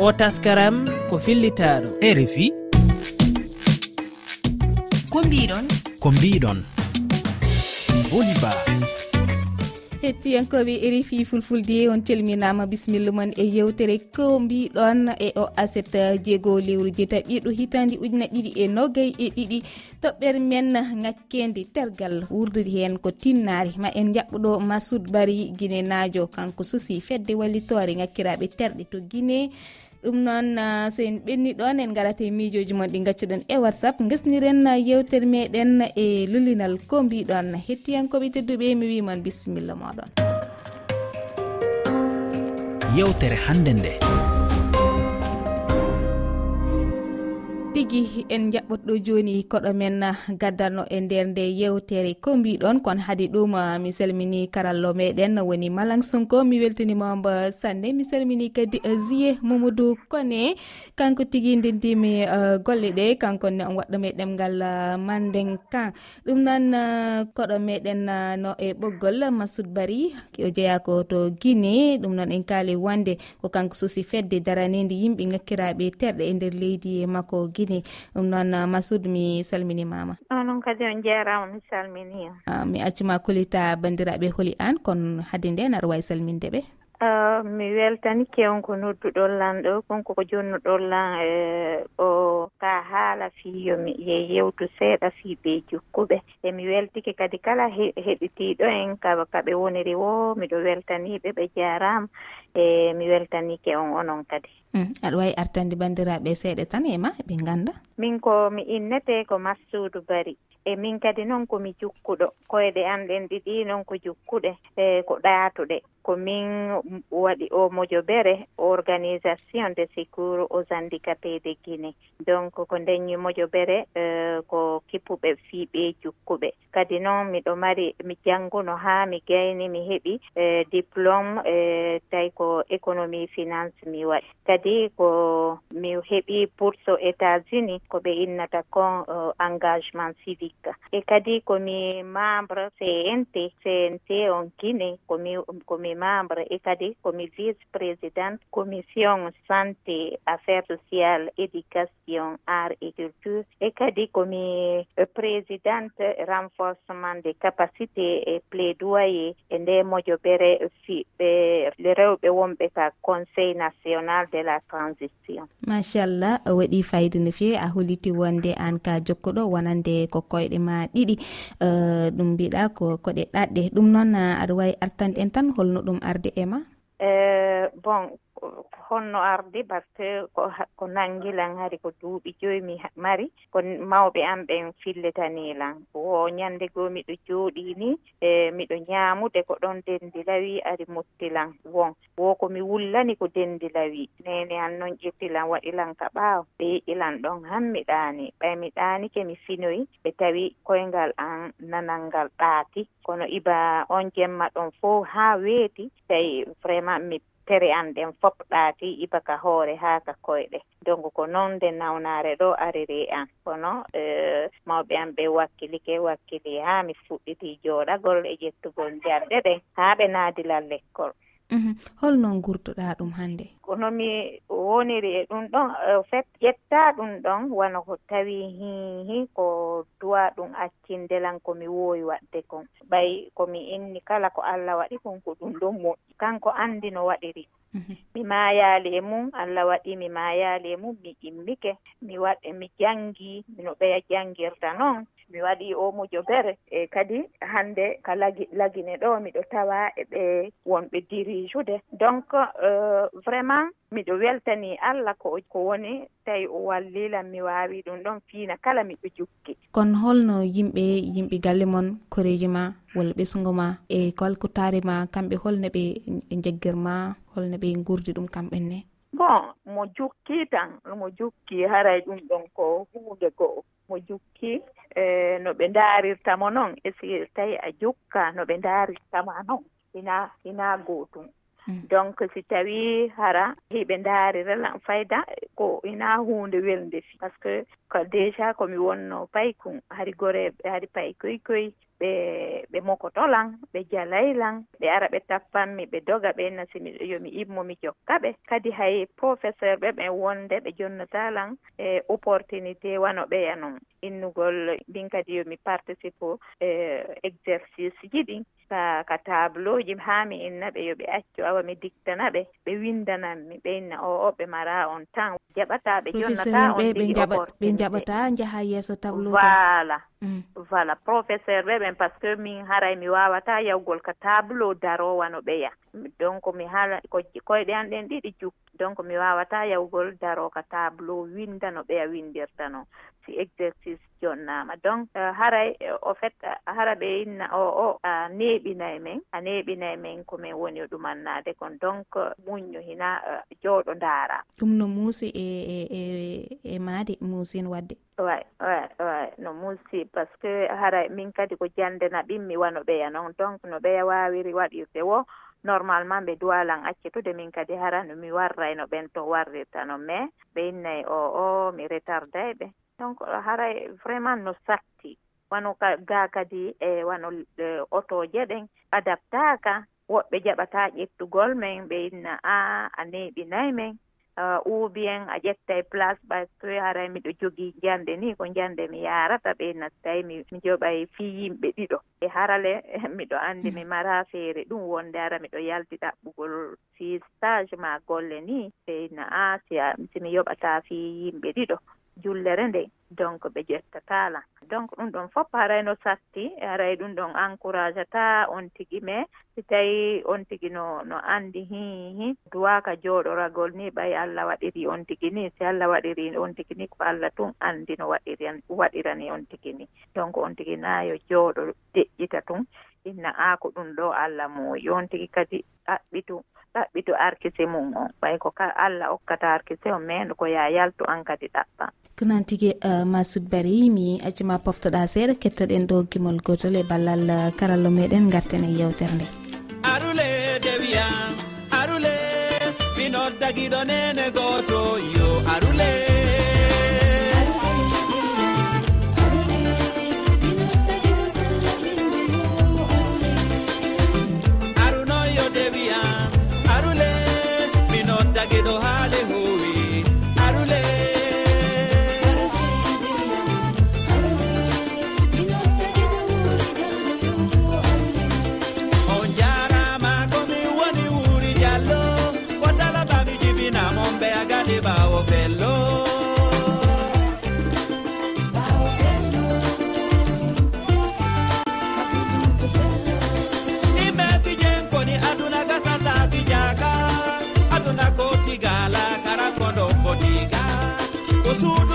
o taskaram ko fillitaɗo e rfi ko mbiɗon ko mbiɗon boliba hettiyankoɓe e rfi fulfulde on calminama bisimilla moon e yewtere ko mbiɗon e o aset uh, jeego lewru jeetaɓiɗo hitandi ujuna ɗiɗi e nogay e ɗiɗi. Toɓɓere men ŋakkede tergal wurdude hen ko tinnari ma en jaɓɓuɗo masoud bari guinenajo kanko suusi fedde wallitore ŋakkiraɓe terɗe to guine ɗum noon ah, so en ɓenni ɗon en garate miijoji moon ɗi gaccuɗon e whatsapp. Gesniren ah, yewtere meɗen e lulinal ko mbiɗon hettiyankoɓe tedduɓe mi wimon bisimilla moɗon. Yewtere hannde nde. tigi en jaɓɓot ɗo joni koɗo men gaddanno e nder nde yewtere ko mbiɗon kono haadi ɗum ah, mi salmini karallo meɗen woni malang sonko. Mi weltanimamba sanne mi salmini kadi eh, ziye mamadou kone. Kanko tigui ndendimi eh, golle ɗe kankone on waɗɗo waɗɗome ɗemgal eh, manden kan ɗum noon koɗo meɗen no e ɓoggol masoud bari o jeeya ko to guine ɗum noon en kaali wande ko kanko susi fedde daranede yimɓe ngakkiraɓe terɗe e nder leydi e makko guine fini ɗum noon uh, masoud mi salminimama onon kadi on jarama mi salmini ah, mi accuma kolita bandiraɓe holi an kono hade nden aɗa wawi salminde ɓe Ah, mi weltani kewnko nodduɗon lan ɗo konko ko jonnuɗon lan e o ka haala fiyomi ye yewtu seeɗa fii ɓe jukkuɓe emi weltike kadi kala heɗitiiɗo en kaba kaɓe woniri wo miɗo weltaniiɓe ɓe jarama e mi weltanike on onon kadi. Mm, aɗa wawi artande bandiraɓe e seeɗa tan e ma ɓe ganda min ko mi innete ko massudu bari. E min kadi noon komi jukkuɗo koyɗe anɗen ɗiɗi noon ko jukkuɗe e ko ɗaatuɗe. ko min waɗi o mojobere organisation de secours aux handicapé de guine donc ko ndeñi mojobere uh, ko kippuɓe fiiɓe jukkuɓe. Kadi noon miɗo mari mi jannguno haa mi gayni mi heɓi uh, diplôme uh, tawi ko économie finance mi waɗi. Kadi ko mi heɓi bourse états unis ko ɓe innata con uh, engagement civique. E kadi komi membre cnt cnt on guine komi komi membre e kadi komi vice présidente commission santé affaire sociale éducation art et culture e kadi komi eh, présidente renforcement des capacités e plaidoyer e nde moƴobere fiɓɓe rewɓe wonɓe ka conseil national de la transition. Machallah waɗi fayida no fewi a holliti wonde an ka jokkoɗo wonande ko koyɗe ma ɗiɗi. Eh, ɗum mbiɗa ko koɗe ɗaɗɗe. Ɗum noon eh, aɗa wawi artande en tan holno wonno ɗum arde e ma e eh, bon honno arde par ce que ko ko nanngilan hari ko duuɓi joyi mi mari ko mawɓe am ɓen filletanilan wo ñannde goo miɗo jooɗi ni e miɗo ñaamude ko ɗon denndi lawi ari muttilan won. Wo ko mi wullani ko denndi lawi nene an noon ƴettilan waɗilan ka ɓaawo. Ɓe yiɗilan ɗon han mi ɗaani ɓay mi ɗaani ke mi finoyi ɓe tawi koyngal an nanal ngal ɗaati. Kono iba on jemma ɗon fof haa weeti tawi vraiment mi deftere an ɗen fop ɗaati ibaka hoore haa ka koyɗe. Donc ko noon nde nawnaare ɗo ariri an. Kono e, mawɓe an ɓe wakkilike wakkili haa mi fuɗɗiti jooɗagol e ƴettugol jarɗe ɗen haa ɓe naadilal lekkol Mhm. holno gurduɗa ɗum hannde kono mi woniri e ɗum ɗon e fait ƴetta ɗum ɗon wona ko tawi hihi ko duwa ɗum accindelan komi woowi waɗde kon. Ɓay komi inni kala ko allah waɗi kon ko ɗum ɗon moƴƴi. Kanko anndi no waɗiri. Mhm. Mi maayaali e mum allah waɗi mi maayaali e mum mi immike mi waɗ mi janngi no ɓeya janngirta noon mi waɗi o mujo bere e kadi hannde ka lagi lagine ɗo miɗo tawa e ɓe wonɓe dirigeude donc euh, vraiment miɗo weltani allah ko ko woni tawi o wallilan mi wawi ɗum ɗon fiina kala miɗo jukki. Kono holno yimɓe yimɓe galle mon koreji ma walla ɓesgo ma e ko alkutare ma kamɓe holno ɓe jaggir ma holno ɓe gurdi ɗum kamɓenne bon mo jukki tan mo jukki haray ɗum ɗon ko hunde goo mo jukki e no ɓe ndaarirtamo noon e si tawi a jokka no ɓe ndaarirtama noon hina hina gootum. Mm. Donc si tawi hara hiɓe ndaariralan fayda ko hina huunde welnde fi. Par ce que ko déjà komi wonno paykum hari gore hari pay koy koy ɓe ɓe mokotolan ɓe jalaylan ɓe ara ɓe tappanmi ɓe doga ɓe nasimi yomi immo mi jokka ɓe. Kadi hay professeur ɓe ɓen wonde ɓe jonnotalan e opportunité wano ɓeya noon innugol min kadi yomi participe e exercice ji ɗin. Ka ka tableau ji haami inna ɓe yoɓe accu awa mi dictana ɓe ɓe windananmi ɓe inna o o ɓe mara on temps jaɓata ɓe jonnata on ɓe jaɓata jaha yeeso tableau voilà. Mm. voilà professeur ɓe ɓen par ce que min haray mi wawata yawgol ka tableau darowa no ɓeya. Donc mi hala koyɗe an ɗen ɗiɗi juk donc mi wawata yawgol daro ka tableau winda no ɓeya windirta no. Si exercice jonnama. Donc euh, haray euh, au fait euh, hara ɓe inna o o a neeɓinay men a neeɓinay men komin woni ɗumannade kon. Donc muñño hina jooɗo ndaara. Ɗum no muusi e, e e e maade muusin wadde. Way way way no muusi par ce que haray min kadi ko jandena ɓimmi wano ɓeya noon. Donc no ɓeya wawiri waɗirde wo normalement ɓe duwalan accetude min kadi hara no mi warrayno ɓen to warrirta no. Mais ɓe innayi o o mi retarday ɓe donc haray vraiment no satti. Wano ga kadi e wano e, otoje ɗen adaptaka. Woɓɓe jaɓata ƴettugol men ɓe inna a a neɓinayi men. Uubi en a ƴettay place ɓa que haray miɗo jogii njande ni ko njande mi yarata ɓe nattayi mi joɓay fi yimɓe ɗiɗo. E harale miɗo anndi mi mara feere ɗum wonde ara miɗo yalti ɗaɓɓugol fi stage ma golle ni. Ɓe inna a si mi yoɓata fi yimɓe ɗiɗo. jullere nde donc ɓe jettatala donc ɗum ɗon fof harayno satti haray ɗum ɗon encourage ata on tigi mais si tawi on tigi no no andi hihi duwaka jooɗoragol ni ɓay allah waɗiri on tigi ni. Si allah waɗiri on tigi ni ko allah tun anndi no waɗiran waɗirani on tigi ni. Donc on tigi nayo jooɗo deƴƴita tun. inna a ko ɗum ɗo allah mo. Yon tigi kadi ɗaɓɓitu ɗaɓɓitu arkise mum on ɓay ko allah okkata arkise on mendo ko ya yaltu an kadi ɗaɓɓa. Konan tigi euh, masud bari mi accima poftoɗa seeɗa kettoɗen ɗo gimol gotol e ballal euh, karallo meɗen garten e yewtere nde arule dewiya arule mi noddagiɗo nene goto suuɗ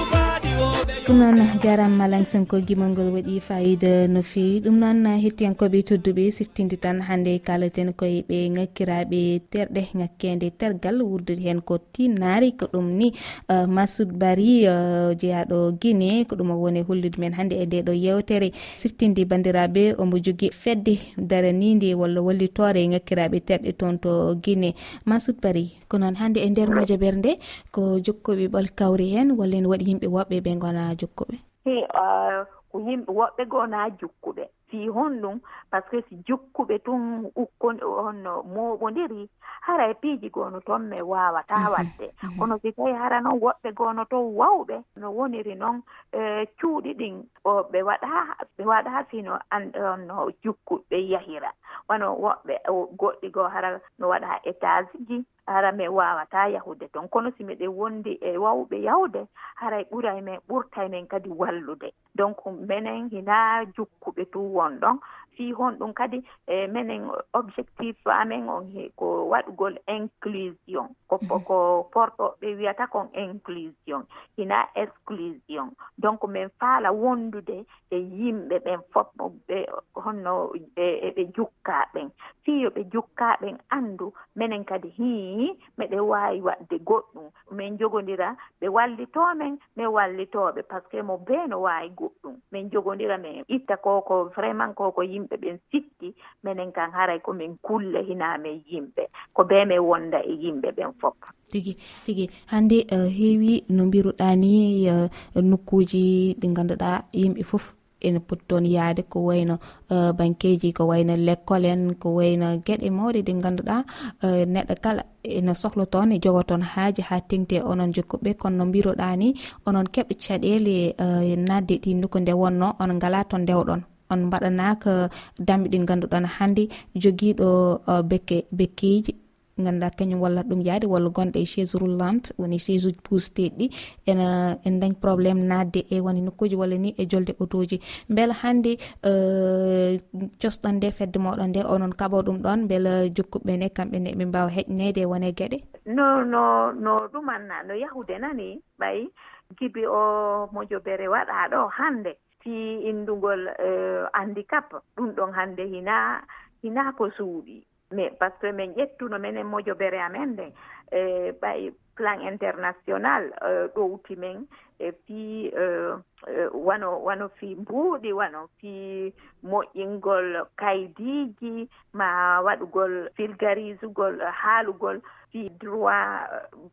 ɗum noon jaram malang sonko gimol ngol waɗi fayida no fewi. Ɗum noon hettiyankoɓe tedduɓe siftinde tan hannde kalaten koye ɓe ngakkiraɓe terɗe ngakkende tergal wurdude hen ko tinari ko ɗum ni uh, masud bari uh, jeyaɗo guine ko ɗum o woni hollude men hannde e ndeɗo yewtere. Siftinde bandiraɓe omo jogui fedde daranide walla wallitore ngakkiraɓe terɗe toon to guine masud bari ko noon hannde e nder mojaber nde ko jokkoɓe ɓol kawri hen walla en waɗi yimɓe woɓɓe ɓe gona gona jokkuɓe e euh, ko yimɓe woɓɓe gona jukkuɓe fi hon ɗum par ce que si jukkuɓe tun ukkon honno moɓodiri haray e piiji gono toon mi wawata mhm. wadde. Mhm. Kono si tawi hara noon woɓɓe gono toon wawɓe no woniri noon euh, cuuɗi ɗin o ɓe waɗa ɓe waɗa fino anno jukkuɓe yahira. Wano woɓɓe goɗɗi goo hara no waɗa étage ji hara min wawata yahude. Toon kono si miɗen wondi e wawɓe yawde haray e ɓuray men ɓurtay men kadi wallude. Donc minen hina jukkuɓe tu won ɗon fi hon ɗum kadi e minen objectif amen on ko waɗugol inclusion. Ko ko portoɓe wiyata kon inclusion hina exclusion. Donc min faala wondude e yimɓe ɓen fof ɓe honno eɓe jukkaɓen fiyo ɓe jukka ɓen minen kadi hii miɗe wawi waɗde goɗɗum. Min jogodira ɓe wallitomen min wallitoɓe par ce que mo bee no waawi goɗɗum. Min jogodira min itta koko vraiment koko yimɓe yimɓe ɓen sikki minen kan haray komin kulle hinamen yimɓe ko be min wonda e yimɓe ɓen fof tigi tigi hannde uh, heewi no mbiruɗa ni eh, nokkuji ɗi ganduɗa yimɓe fof ene poti toon yaade ko wayno eh, uh, banqueji ko wayno l'école en ko wayno gueɗe mawɗe ɗi ganduɗa uh, neɗɗo kala ene sohla toon e jogo toon haaji ha tengti onon jokkuɓe. Kono no mbiruɗa ni onon keɓe caɗele uh, nadde ɗi ko nde wonno on ngala toon ndewɗon on mbaɗanaka damɓe ɗi ganduɗon hannde joguiɗo uh, bekke bekkeji ganduɗa kañum walla ɗum yaade walla gonɗo e chaise roulante woni chaise uji pusteɗi ɗi ena en dañ probléme nadde e woni nokkuji walla ni e jolde autoji beela hannde uh, cosɗon nde fedde moɗon nde onon kaɓo ɗum ɗon beela jokkuɓe ne kamɓe ne ɓe mbawa heƴnede e wone gueɗe no no no ɗumanna no yahude nani ɓay gibi o mojobere waɗa ɗo hannde. fi indugol uh, eh, handicap ɗum ɗon hannde hina hina ko suuɗi. Mais par ce que min ƴettuno minen mojobere amen nde e eh, ɓay plan international eh, ɗowti men e fi wano wano fii mbuuɗi wano fii moƴƴingol kaydiiji ma waɗugol filgarisugol haalugol fii droit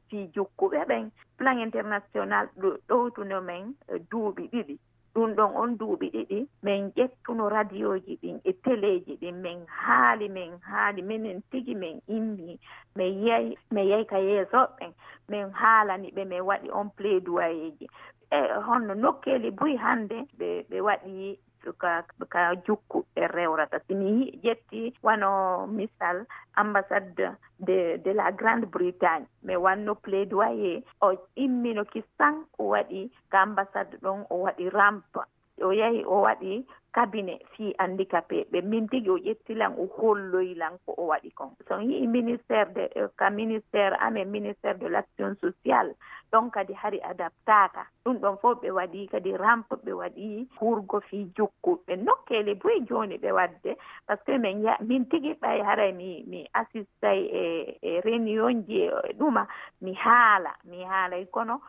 fii jokkuɓe ɓen. Plan international ɗo ɗowtuno men duuɓi ɗiɗi. ɗum ɗon on duuɓi ɗiɗi. Min ƴettuno radio ji ɗin e teleji ɗin. Min haali min haali minen tigi min immi min yeyi min yeyi ka yeesoɓɓen min haalani ɓe min waɗi on plaidoyer ji e honno nokkeli buy hannde ɓe ɓe waɗi ka ka jukku ɓe rewrata. Simi ƴetti wano misal ambassade de de la grande bretagne. Mi wanno plaidoyer. O immino kisan o waɗi ka ambassade ɗon o waɗi rampe o yahi o waɗi cabinet fi handicapé ɓe min tigi o ƴettilan o holloylan ko o waɗi kon. Son yii ministére de e, ka ministére amen ministére de l' action sociale ɗon kadi hari adaptaka ɗum ɗon fof ɓe waɗi kadi rampe ɓe waɗi hurgo fi jokkuɓe. Nokkele boye joni ɓe wadde par ce que min ya min tigi ɓay haray mi mi assistay e e réunion ji e ɗuma mi haala mi haalay kono.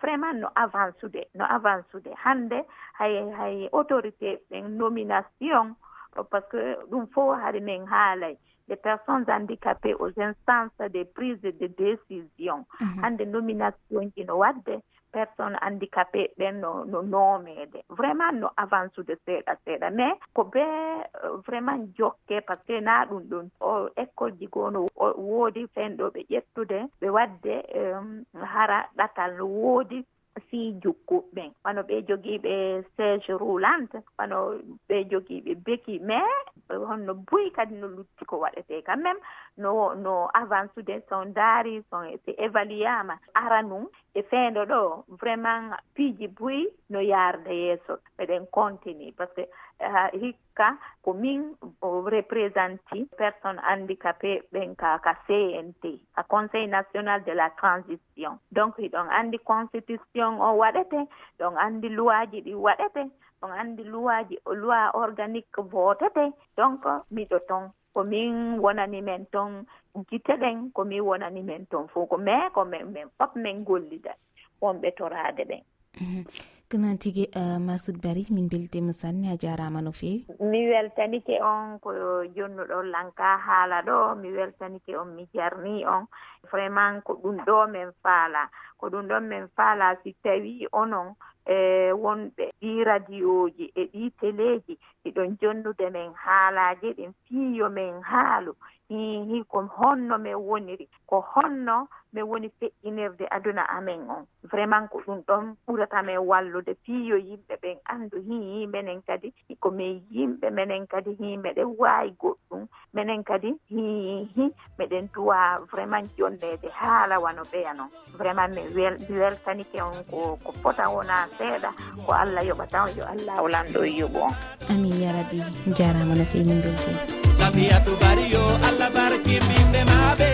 vraiment no avancude no avancude. Hannde hay hay autorité ɓen nomination par ce que ɗum fof hade min haalay. Les personnes handicapées aux instances des prise de décision. Mhm. Hannde nomination ji no wadde personne handicapé ɓen no no noomede vraiment no avancude seeɗa seeɗa. Mais ko be euh, vraiment jokke par ce que na ɗum ɗum o école ji goono woodi fen ɗo ɓe ƴettude ɓe wadde euh, hara ɗatal no woodi fiijuggu jukkuɓɓen wano ɓe jogiiɓe siége roulante wano ɓe jogiiɓe beki. Mais honno boyi kadi no lutti ko waɗete. Quand même no no avance ude son daari son si évaluama ara num e feendo ɗo vraiment piiji boyi no yaarde yeeso. Eɗen continue par ce que eh, hikka ko min représenté personne handicapé ɓen ka ka cnt ka conseil national de la transition. Donc hiɗon anndi constitution o waɗete ɗon anndi loi ɗi waɗete. ɗon anndi luwaji loi organique votete donc miɗo ton ko min wonani men ton gite ɗen ko min wonani men ton fof ko mais ko min min fof min gollida wonɓe torade ɓen mhm. konan tigi euh, masud bari min beltima sanne a jarama no fewi mi weltanike on ko jonnuɗo lanka haala ɗo mi weltanike on mi jarni on. vraiment ko ɗum ɗo min faala. Ko ɗum ɗon min faala si tawi onon e wonɓe ɗi radioji e ɗi teleji ɗiɗon jonnude min haalaji ɗin fiyo min haalu. Hihi ko honno min woniri ko honno min woni feƴƴinirde aduna amin on. Vraiment ko ɗum ɗon ɓurata min wallude fiyo yimɓe ɓen anndu. Hihi menen kadi komin yimɓe menen kadi hi meɗen waawi goɗɗum. Menen kadi hihi meɗen duwa vraiment golleede haala wano ɓeya noon vraiment mi weltanike on ko ko fota wona seeɗa ko allah yoɓa tan yo allah hawlanɗo yuɓo on. Amin yarabi jarama no fewi min belti. Sabiyatu bari yo allah barki ɓimɓe maɓe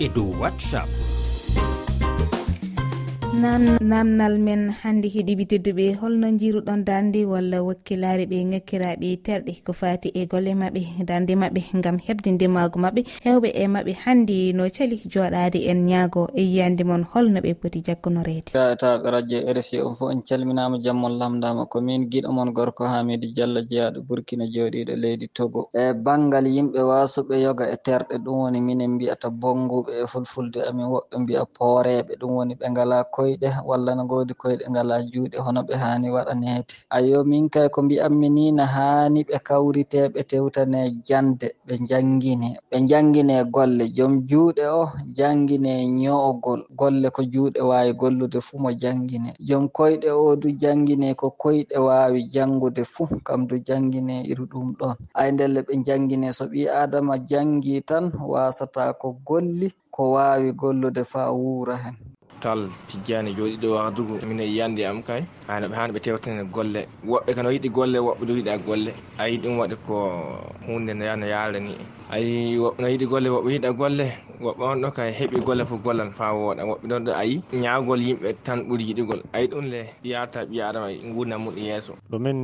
e dow whatsapp. nan namdal men hannde heeɗiɓe tedduɓe holno jiruɗon darde walla wakkilare ɓe ŋakkiraɓe terɗe ko fati e golle mabɓe darde mabɓe gam hebde ndemago mabɓe hewɓe e mabɓe hannde no cali joɗade en ñaago e yiyande moon holno ɓe poti jakkunorede tatak radio rfi on fo en calminama jammon lamdama komin guiɗo moon gorko hamidou diallo jeyaɗo burkina joɗiɗo leydi togo. E banggal yimɓe wasuɓe yoga e terɗe ɗum woni minen mbiyata bonguɓe e fulfulde amin woɓɓe mbiya pooreɓe ɗum woni ɓe ngala koye koyɗe walla no ngoodi koyɗe ngala juuɗe hono ɓe haani waɗaneete ayo min kay ko mbi'anmi ni no haani ɓe kawrite ɓe tewtane jannde ɓe janngine ɓe janngine golle. Jom juuɗe o janngine ño'ogol golle ko juuɗe waawi gollude fuu mo janngine jom koyɗe o du janngine ko koyɗe waawi janngude fuu kam du janngine iru ɗum ɗon ay ndelle ɓe janngine so ɓii adama janngii tan waasata ko golli ko waawi gollude faa wuura hen. tal tijjani jooɗi ɗo wagadugu min e yiyande am kay. Hano ɓe hano ɓe tewtene golle. Woɓɓe kano yiɗi golle woɓɓe ɗo yiɗa golle. Ayi ɗum waɗi ko hunde no yana yarani ayi woɓɓe no yiɗi golle woɓɓe yiɗa golle woɓɓe on ɗo ka heeɓi golle fof gollan fa wooɗa. Woɓɓe ɗon ɗo ayi ñaagol yimɓe tan ɓuuri yiɗigol ayi ɗum le yarta ɓi adama gurdam muɗum yeeso. Ɗumin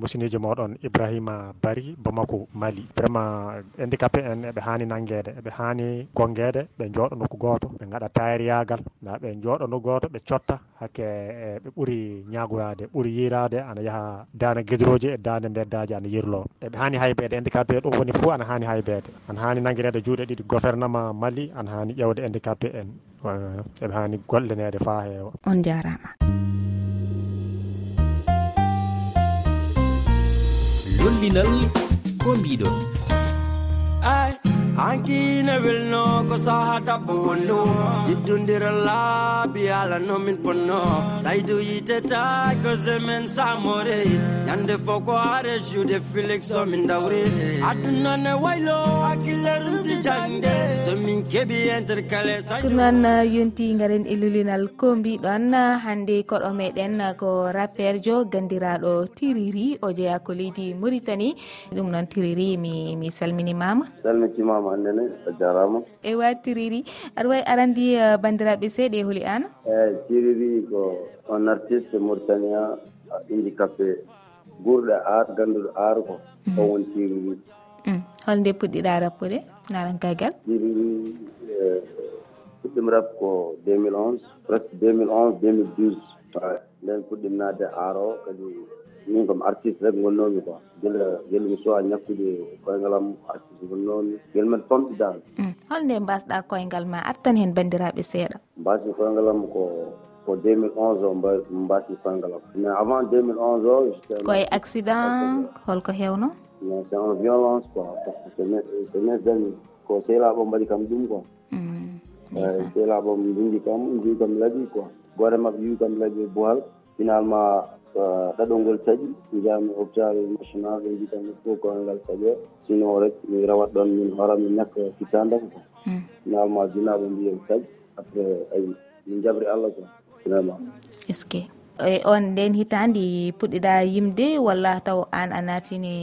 musinejo moɗon ibrahima bari bamako mali. Vraiment handicapé en eɓe hani nanguede eɓe hani gongede ɓe jooɗo nokku goto ɓe gaɗa tayriyagal na ɓe jooɗo nokku goto ɓe cotta hakke e, ɓe ɓuuri ñagoyade ɓuuri yirade ana yaaha dande guidroji e dande beddaji ana yirlo eɓe hani haybede handicapé ɗum woni fo ana hani hayɓede nanguirede an hani nanguirede juuɗe ɗiɗi gouvernement mali an hani ƴewde handicapé en. Eɓe hani gollenede fa heewa. On jarama lollinal ko mbiɗon. Ay. hankine welno ko saha dabbo wonno yiddodira laabi ala nomin ponno. Saydu yiteta ko semen samore yande fo ko are jude filix somin dawre. Adunane waylo hakkillerudi jangde somin keeɓi intercalé ɗum noon uh, yonti garen e lulinal ko mbiɗon uh, hande koɗo meɗen uh, ko rapperjo gandiraɗo tiriri o jeeya ko leydi maritani ɗum noon tiriri mi mi salminimama. Salmitimama hannene a jarama. E wa tiriri aɗa wawi arandi e, bandiraɓe seeɗa e hooli an? Eyyi tiriri ko on artiste mauritania handicapé guurɗo ar ganduɗo ar ko mm. o woni tiriri. Mm. Holnde puɗɗiɗa rappude narankagal tiriri e, puɗɗim rap ko 2011 presque 2011 2012 nden puɗɗim nadde ar o kadi min komi artiste rek gonnomi quoi. Guila guila mi suwa ñakkude koyngalam artiste gonnomi guila mbiɗa famɗi dal mm. holnde mbasɗa koyngal ma artan hen bandiraɓe seeɗa. Mbasi koyngalam ko ko 2011 o mbasi koyngalam mais avant 2011 o koye accident holko hewno? Mais c'est en violence quoi par ce que so nesdani ko sehlaɓo mbaɗi kam ɗum quoi. Eyi sehlaɓe ndindi kam ndi kam laaɓi quoi. Goore mabɓe wi kam laaɓi e bohal finalement eh, ɗaɗol ngol taaƴi jami hôpital national ɓe mbiɗa fo ko ngal taaƴe sinon rek mi rawat ɗon min hora mi ñakka hitande am mm. quoi finalement jinaɓe mbiyen mbi après ayi min jabri Allah quoi :fra est ce que e on nden hitandi puɗɗiɗa yimde walla taw an a natini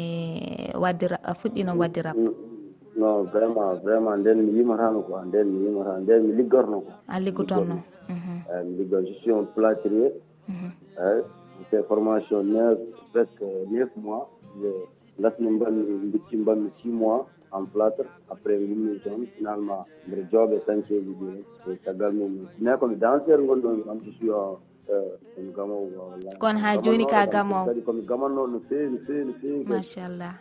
eh, wadde fuɗɗino wadde rap mm, mm. non vraiment vraiment nden mi yimatano quoi nden mi yimata nden mi liggotono quoi a liggotonno eyi mi liggoto mhm. je suis un :fra plâtrier. eyyi mi waɗi formation neuf presque neuf mois :fra gasmi mbanmi bicci mbanmi six mois en plâtre. Après gummi toon finalement :fra mbiɗa chantier ji ɗi e caggal mum mais komi danseur gonɗomi kam je suis komi gamowo kono ha joni ka gamowo kadi komi gamanno no fewi no fewi. No feewi machallah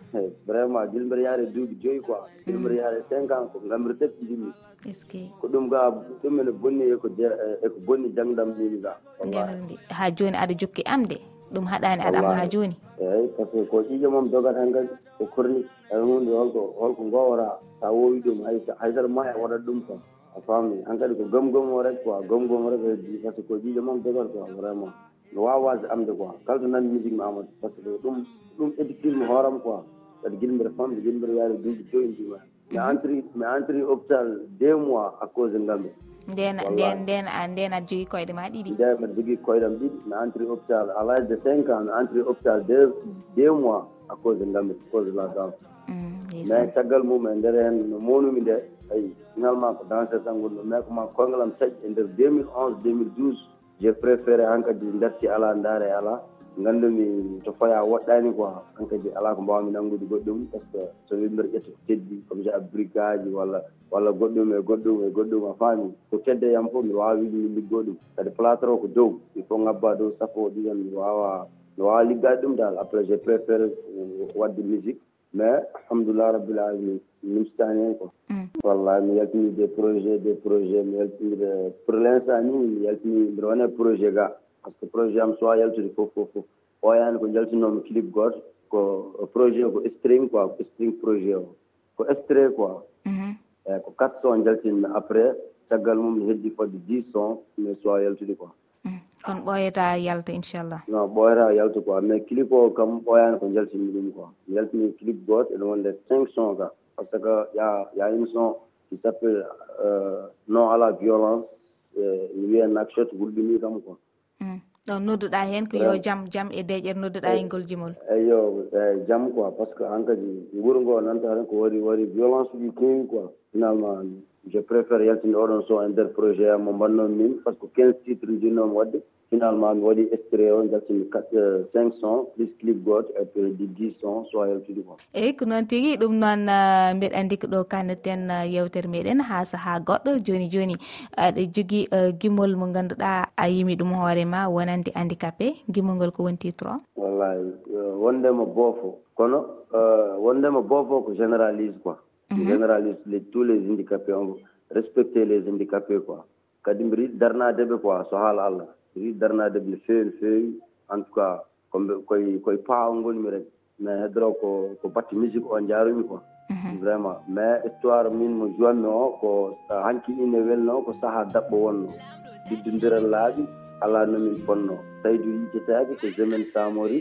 vraiment gilmbiɗa yaare duuɓi joyyi quoi. Mm. Gilmbiɗa yaare cinq ans ko gambiri tati jimmi eske ko ɗum ga ɗum ene bonni eko eko e bonni jangdam mini ga ngemelndi ha joni aɗa jokki am de. Ɗum haɗani aɗa am ha joni. Eyyi par ce que ko ƴiƴo mom dogata hen kadi ko korni. Ay hunde holko holko gowora sa wowi ɗum hay haydara ma e waɗat ɗum kam. a famni an kadi ko gom o rek quoi gom gomo rek heddi par ce que ko ƴiiƴe moom degor quoi vraiment. No wawa wasde amde quoi. Kala to nani musique mi amadou par ce que ɗum ɗum éducisme hooram quoi. Kadi guila mbiɗa famde guila mbiɗa yaari duuɓi joyi mbima mi mhm. entri mi entri hôpital deux mois à cause ngambe nden nden ah, nden nden aɗa jogui koyɗe ma ɗiɗi. Nde mbiɗa jogui koyɗam ɗiɗi. Mi entri hôpital à l'âge de cinq ans mi entri hôpital deux deux mois à cause ngambe cause de la dame. Mhm, Mais caggal mum e nder hen no monumi nde ayi finalement ko danseur tan gonɗo mais ko ma kongalam taƴi e nder 2011 2012 j'ai préféré han kadi darti ala ndaare ala. Gandumi to faya woɗɗani quoi han kadi ala ko mbawmi nanngude goɗɗum par ce que so wimmir ƴetta teddi comme genre aji walla walla goɗɗum e goɗɗum e goɗɗum a faami. Ko kedde yam fof mi wawa wiide mi liggo ɗum. Kadi plâtre o ko dow il faut ngabba dow sappo o ɗiɗan mi wawa mi wawa liggade ɗum dal après j'ai préféré euh, wadde musique. mais alhamdulillah rabbil alamin nimsitani hen quoi. Mm. Wallahi mi yaltini des projet des projet mi yaltinide pour l' instant ni mi yaltini mbiɗa wone projet ga. Par ce que projet am sowa yaltude fof fof fof. Oyaani ko jaltinomi clip goto ko projet ko string quoi ko string projet o. Ko extrait quoi. Eyyi ko quatre son jaltinmi après caggal mum mi heddi fodde dix son mi sowa yaltude quoi. on ɓooyata yalta inchallah. Non ɓooyata yalta quoi. Mais clip o kam ɓoyani ko jaltini ɗum quoi. Jaltini clip goto ene wonde cinq son ka. Par ce que ya ya une son qui s' appelle euh, non à la violence mi wiya nakshot gulɗini kam quoi. Hmm. Ɗon nodduɗa hen ko yo jaam jaam e deƴƴer nodduɗa eh, e ngol jimol eyo eh, eyi jaam quoi. Par ce que han kadi wuro ngo nanta tan ko wari wari violence uji kewi quoi finalement. je préfére yaltinde oɗon son e nder projet am mo mbannomi min par ce que quinze titre jinnomi wadde finalement mi waɗi extré o jaltimi quatre euh, cinq cent plus clip goto e périodi dix cent so yaltude kon eyyi ko noon tigui ɗum noon euh, mbeɗa andi ko ɗo kanneten euh, yewtere meɗen ha saaha goɗɗo. Joni joni aɗa jogui gimol mo ganduɗa a yimi ɗum hoorema wonande handicapé gimol ngol ko woni titre o wallay wondema boofo kono wondema boofo ko généralise quoi. Mhm. généraliste les tous les handicapé on respecté les handicapé quoi. Kadi mbiɗa yiɗi darnadeɓe quoi so haala allah. Mbiɗa yiɗi darnadeɓe no feewi no feewi en tout cas komɓe koye koye paawo gonmi rek. Mais heddoro ko ko batte musique o jarumi quoi. Mhm. Vraiment. Mais histoire min mo jowanmi o ko hanki ine welno ko saaha daɓɓo wonno. Diddodiral laaɓi ala nomin ponno. Tawde yijetaki ko jemaine samori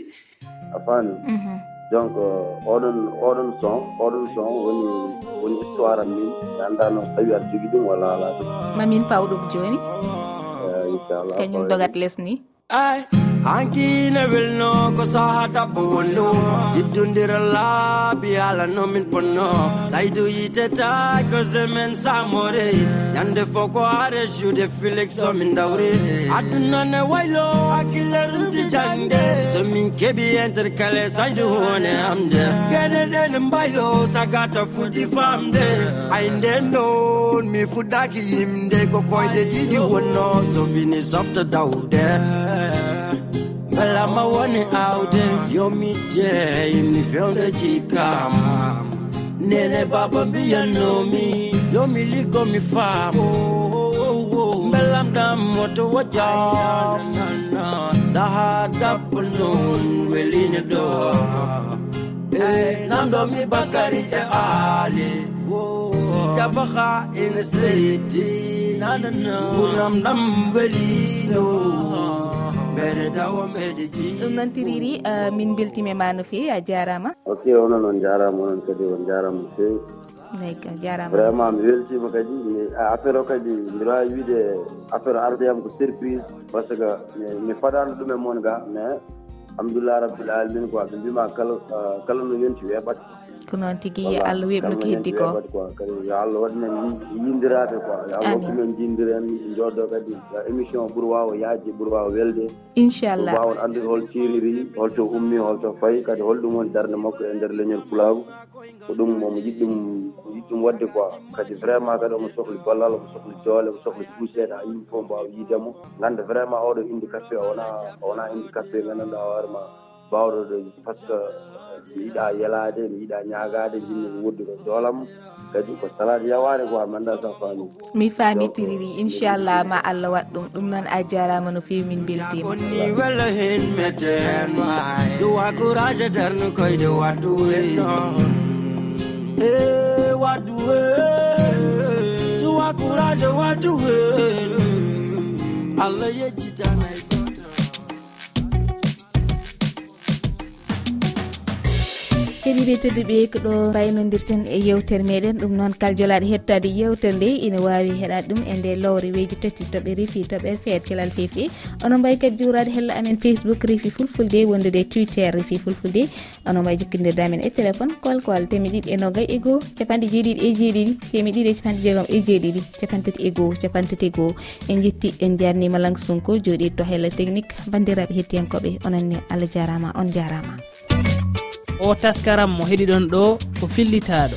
a faami mhm. donc euh, oɗon oɗon son oɗon son woni woni histoire am min. Mi anndano so tawi aɗa jogii ɗum walla ala ɗum. Mamin pawɗum joni eh, inchallah kañum dogat lesni hankine welno ko saha dabbo wonno yiddodira laabi ala nomin ponno. Saydu yiteta ko men samore yande fo ko are jude filix somin dawre. Adunane waylo hakkille ruti jangde somin keeɓi intercalé saydu wone amde. Gene ɗene mbaylo sagata fuɗɗi famde ay nden ɗon mi fuɗɗaki yimde ko koyɗe ɗiɗi wonno. So fini softa dawde. kalama woni awde yomitey mi fewde cikama nene baba mbiyannomi yomi liggo mi faamo. Belamdam moto wojam saha dabbo non weline ɗo. E namdomi bakari e aali jabaha ene seyti nanana gunam welino ɗum noon tiriri uh, min beltimima no fewi a jarama. Ok onon on jarama onon kadi on jarama no fewi. Eyyi jarama. Vraiment mi weltima kadi affaire o kadi mbiɗa wawi wiide affaire ardeyam ko surprise par ce que mi faɗano ɗum e moon ga mais alhamdulillah rabbil alamin quoi ɓe mbima kala eh, kala no yonti weɓat. Ko noon tigui yo allah weɓno ko. heddi ko kadi yo allah waɗinen yindirade quoi yo allah hokkumen jindiren jooɗo kadi eh, émission ɓuuri wawa yaaje ɓuuri wawa welde. Inchallah. Wawon andude hol ciriri holto ummi holto fayi kadi holɗum woni darde makko e nder leñol pulagu. Ko ɗum omo yiɗɗum ɗum wadde quoi. Kadi vraiment kadi omo sohli gollal omo sohli doole omo sohli duuseɗe ha yimɓe fof mbawa yiidemo ganda vraiment oɗo indi kaspe o wona o wona indi kaspe gandanɗa hoorema bawɗo ɗo par ce que eh, mi yiiɗa yelade mi yiiɗa ñagade jinmi mi woddi ko doolam kadi ko salade yawani quoi mi anda tan faami. Mi faamitiriri inchallah ma allah waɗ ɗum. Ɗum noon a jarama no fewi min beltimani wella hen meten sowa courage darno koyde wattu non e wadduhe sowa courage wadduhe allah ye keɗiɓe tedduɓe ko ɗo baynodirten e yewtere meɗen. Ɗum noon kaljolaɗe hettade yewtere nde ina wawi heɗade ɗum e nde lowre weji tati toɓe reefi toɓe feere celal fefe onon mbawi kadi jurade hello amen facebook reefi fulfulde wondude twitter reefi fulfulde. Onon mbawi jokkodirde amen e téléphone kol kol temi ɗiɗi e nogay e goho capanɗe jeeɗiɗi e jeeɗiɗi temi ɗiɗi e capanɗe jeegom e jeeɗiɗi capantati e goho capantati e goho en jetti en jarnima lang jooɗi to hello technique. Bandiraɓe hettiyankoɓe ononne allah jarama on jarama. o taskaram mo heeɗiɗon ɗo ko fillitaɗo